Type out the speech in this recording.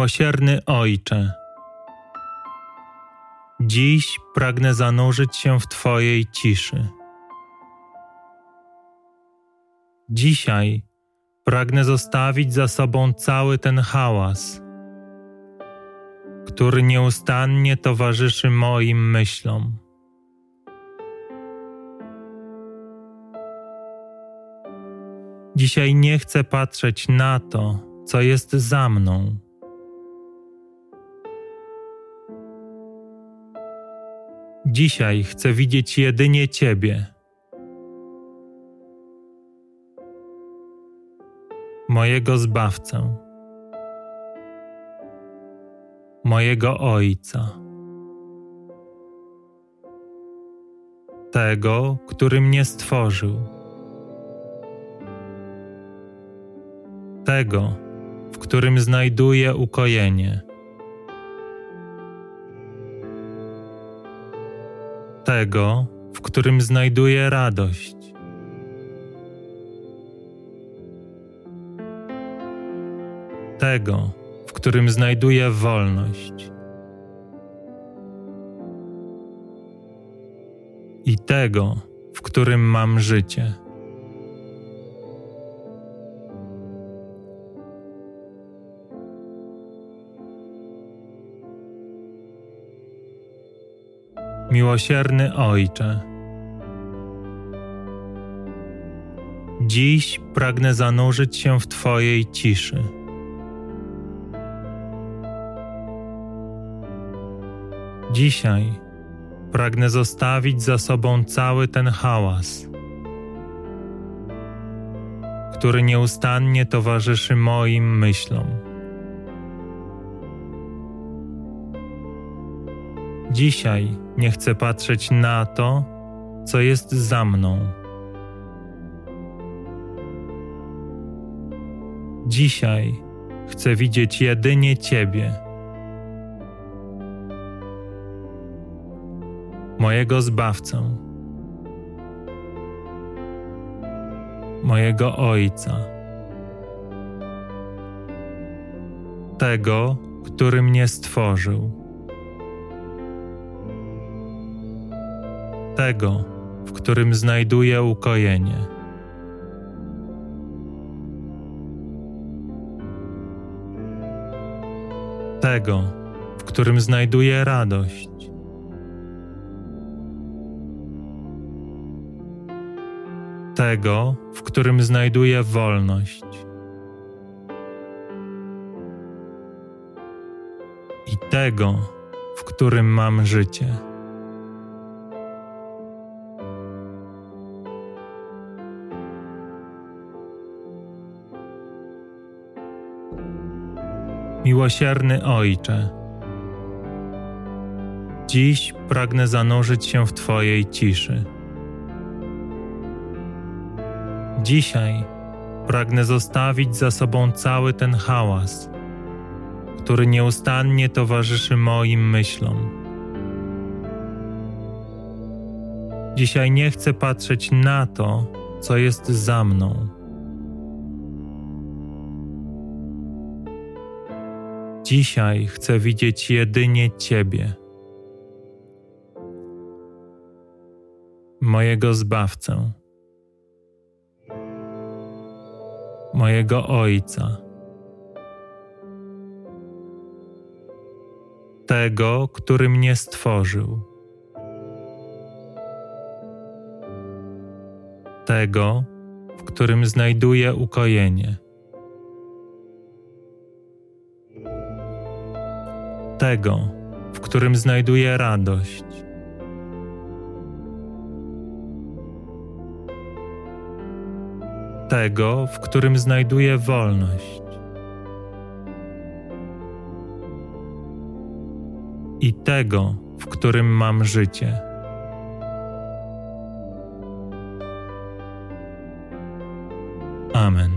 Miłosierny Ojcze, dziś pragnę zanurzyć się w Twojej ciszy. Dzisiaj pragnę zostawić za sobą cały ten hałas, który nieustannie towarzyszy moim myślom. Dzisiaj nie chcę patrzeć na to, co jest za mną. Dzisiaj chcę widzieć jedynie Ciebie. Mojego Zbawcę, mojego Ojca, tego, który mnie stworzył, tego, w którym znajduję ukojenie. Tego, w którym znajduję radość. Tego, w którym znajduję wolność. I tego, w którym mam życie. Miłosierny Ojcze, dziś pragnę zanurzyć się w Twojej ciszy. Dzisiaj pragnę zostawić za sobą cały ten hałas, który nieustannie towarzyszy moim myślom. Dzisiaj nie chcę patrzeć na to, co jest za mną. Dzisiaj chcę widzieć jedynie Ciebie, mojego Zbawcę, mojego Ojca, tego, który mnie stworzył. Tego, w którym znajduję ukojenie. Tego, w którym znajduję radość. Tego, w którym znajduję wolność. I tego, w którym mam życie. Miłosierny Ojcze, dziś pragnę zanurzyć się w Twojej ciszy. Dzisiaj pragnę zostawić za sobą cały ten hałas, który nieustannie towarzyszy moim myślom. Dzisiaj nie chcę patrzeć na to, co jest za mną Dzisiaj chcę widzieć jedynie Ciebie, mojego Zbawcę, mojego Ojca, tego, który mnie stworzył, tego, w którym znajduję ukojenie. Tego, w którym znajduję radość. Tego, w którym znajduję wolność. I tego, w którym mam życie. Amen.